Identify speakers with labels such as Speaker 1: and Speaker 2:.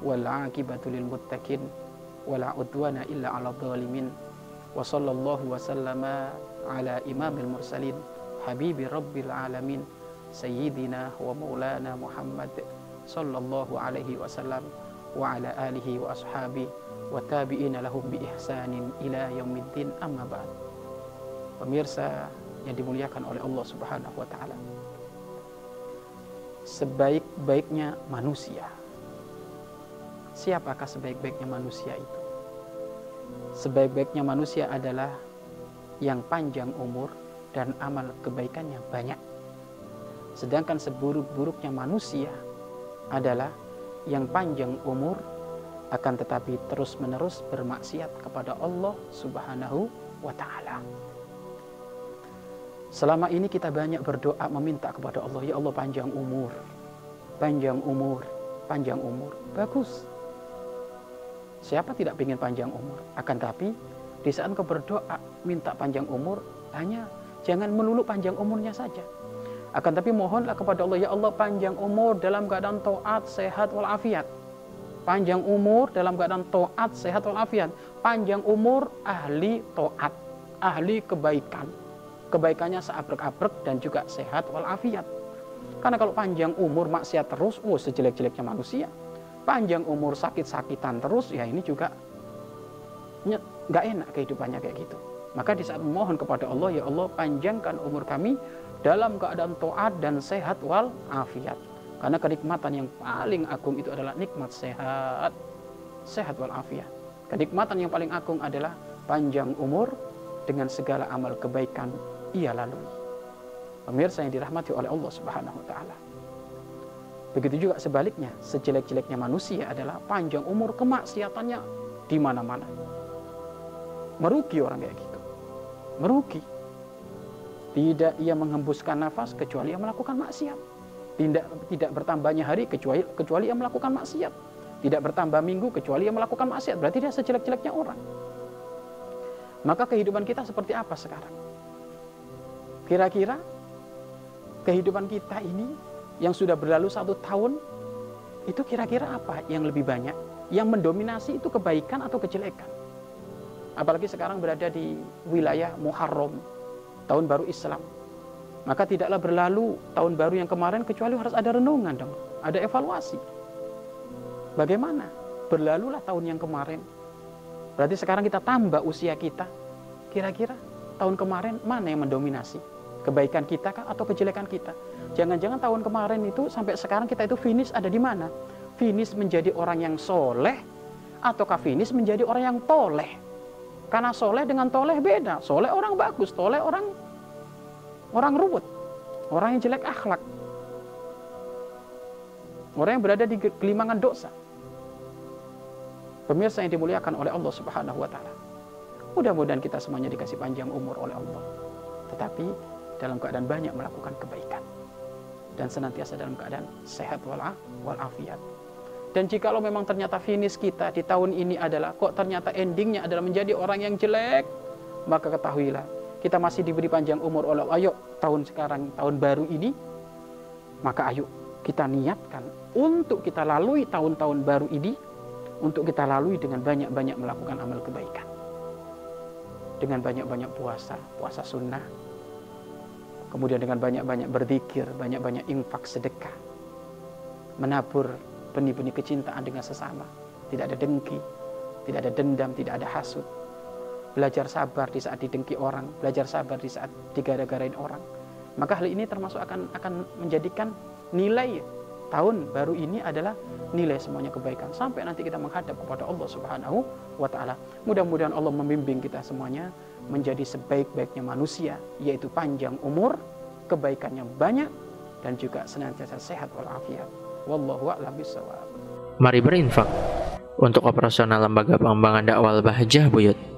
Speaker 1: Wal aqibatu lil muttaqin. Wala udwana illa ala dhalimin. Wa sallallahu wa sallama ala imamil mursalin. Habibi rabbil alamin. Sayyidina wa maulana Muhammad sallallahu alaihi wasallam wa ala alihi wa ashabi wa tabi'ina lahum bi ihsanin ila yaumiddin amma ba'd. Pemirsa yang dimuliakan oleh Allah Subhanahu wa taala. Sebaik-baiknya manusia. Siapakah sebaik-baiknya manusia itu? Sebaik-baiknya manusia adalah yang panjang umur dan amal kebaikannya banyak. Sedangkan seburuk-buruknya manusia adalah yang panjang umur akan tetapi terus-menerus bermaksiat kepada Allah Subhanahu wa taala. Selama ini kita banyak berdoa meminta kepada Allah, ya Allah panjang umur. Panjang umur, panjang umur. Bagus. Siapa tidak ingin panjang umur? Akan tapi di saat kau berdoa minta panjang umur, hanya jangan melulu panjang umurnya saja akan tapi mohonlah kepada Allah, ya Allah panjang umur dalam keadaan to'at, sehat, walafiat. Panjang umur dalam keadaan to'at, sehat, walafiat. Panjang umur ahli to'at, ahli kebaikan. Kebaikannya seabrek-abrek dan juga sehat walafiat. Karena kalau panjang umur maksiat terus, oh sejelek-jeleknya manusia. Panjang umur sakit-sakitan terus, ya ini juga nggak enak kehidupannya kayak gitu. Maka di saat memohon kepada Allah, ya Allah panjangkan umur kami dalam keadaan toat dan sehat wal afiat. Karena kenikmatan yang paling agung itu adalah nikmat sehat, sehat wal afiat. Kenikmatan yang paling agung adalah panjang umur dengan segala amal kebaikan ia lalui. Pemirsa yang dirahmati oleh Allah Subhanahu wa taala. Begitu juga sebaliknya, sejelek-jeleknya manusia adalah panjang umur kemaksiatannya di mana-mana. Merugi orang kayak gitu. Merugi tidak ia menghembuskan nafas kecuali ia melakukan maksiat. Tidak tidak bertambahnya hari kecuali kecuali ia melakukan maksiat. Tidak bertambah minggu kecuali ia melakukan maksiat. Berarti dia sejelek-jeleknya orang. Maka kehidupan kita seperti apa sekarang? Kira-kira kehidupan kita ini yang sudah berlalu satu tahun itu kira-kira apa yang lebih banyak? Yang mendominasi itu kebaikan atau kejelekan? Apalagi sekarang berada di wilayah Muharram, tahun baru Islam. Maka tidaklah berlalu tahun baru yang kemarin kecuali harus ada renungan dong, ada evaluasi. Bagaimana? Berlalulah tahun yang kemarin. Berarti sekarang kita tambah usia kita. Kira-kira tahun kemarin mana yang mendominasi? Kebaikan kita kah atau kejelekan kita? Jangan-jangan tahun kemarin itu sampai sekarang kita itu finish ada di mana? Finish menjadi orang yang soleh ataukah finish menjadi orang yang toleh? Karena soleh dengan toleh beda. Soleh orang bagus, toleh orang orang ruwet. Orang yang jelek akhlak. Orang yang berada di gelimangan dosa. Pemirsa yang dimuliakan oleh Allah Subhanahu wa taala. Mudah-mudahan kita semuanya dikasih panjang umur oleh Allah. Tetapi dalam keadaan banyak melakukan kebaikan dan senantiasa dalam keadaan sehat walafiat. Dan jika lo memang ternyata finish kita di tahun ini adalah kok ternyata endingnya adalah menjadi orang yang jelek, maka ketahuilah kita masih diberi panjang umur oleh. Ayo tahun sekarang, tahun baru ini, maka ayo kita niatkan untuk kita lalui tahun-tahun baru ini, untuk kita lalui dengan banyak-banyak melakukan amal kebaikan. Dengan banyak-banyak puasa, puasa sunnah. Kemudian dengan banyak-banyak berzikir, banyak-banyak infak sedekah. Menabur benih-benih kecintaan dengan sesama. Tidak ada dengki, tidak ada dendam, tidak ada hasut. Belajar sabar di saat didengki orang, belajar sabar di saat digara-garain orang. Maka hal ini termasuk akan akan menjadikan nilai tahun baru ini adalah nilai semuanya kebaikan sampai nanti kita menghadap kepada Allah Subhanahu wa taala. Mudah-mudahan Allah membimbing kita semuanya menjadi sebaik-baiknya manusia yaitu panjang umur, kebaikannya banyak dan juga senantiasa sehat walafiat. Wallahu a'lam.
Speaker 2: Mari berinfak untuk operasional lembaga pengembangan dakwah Bahjah Buyut.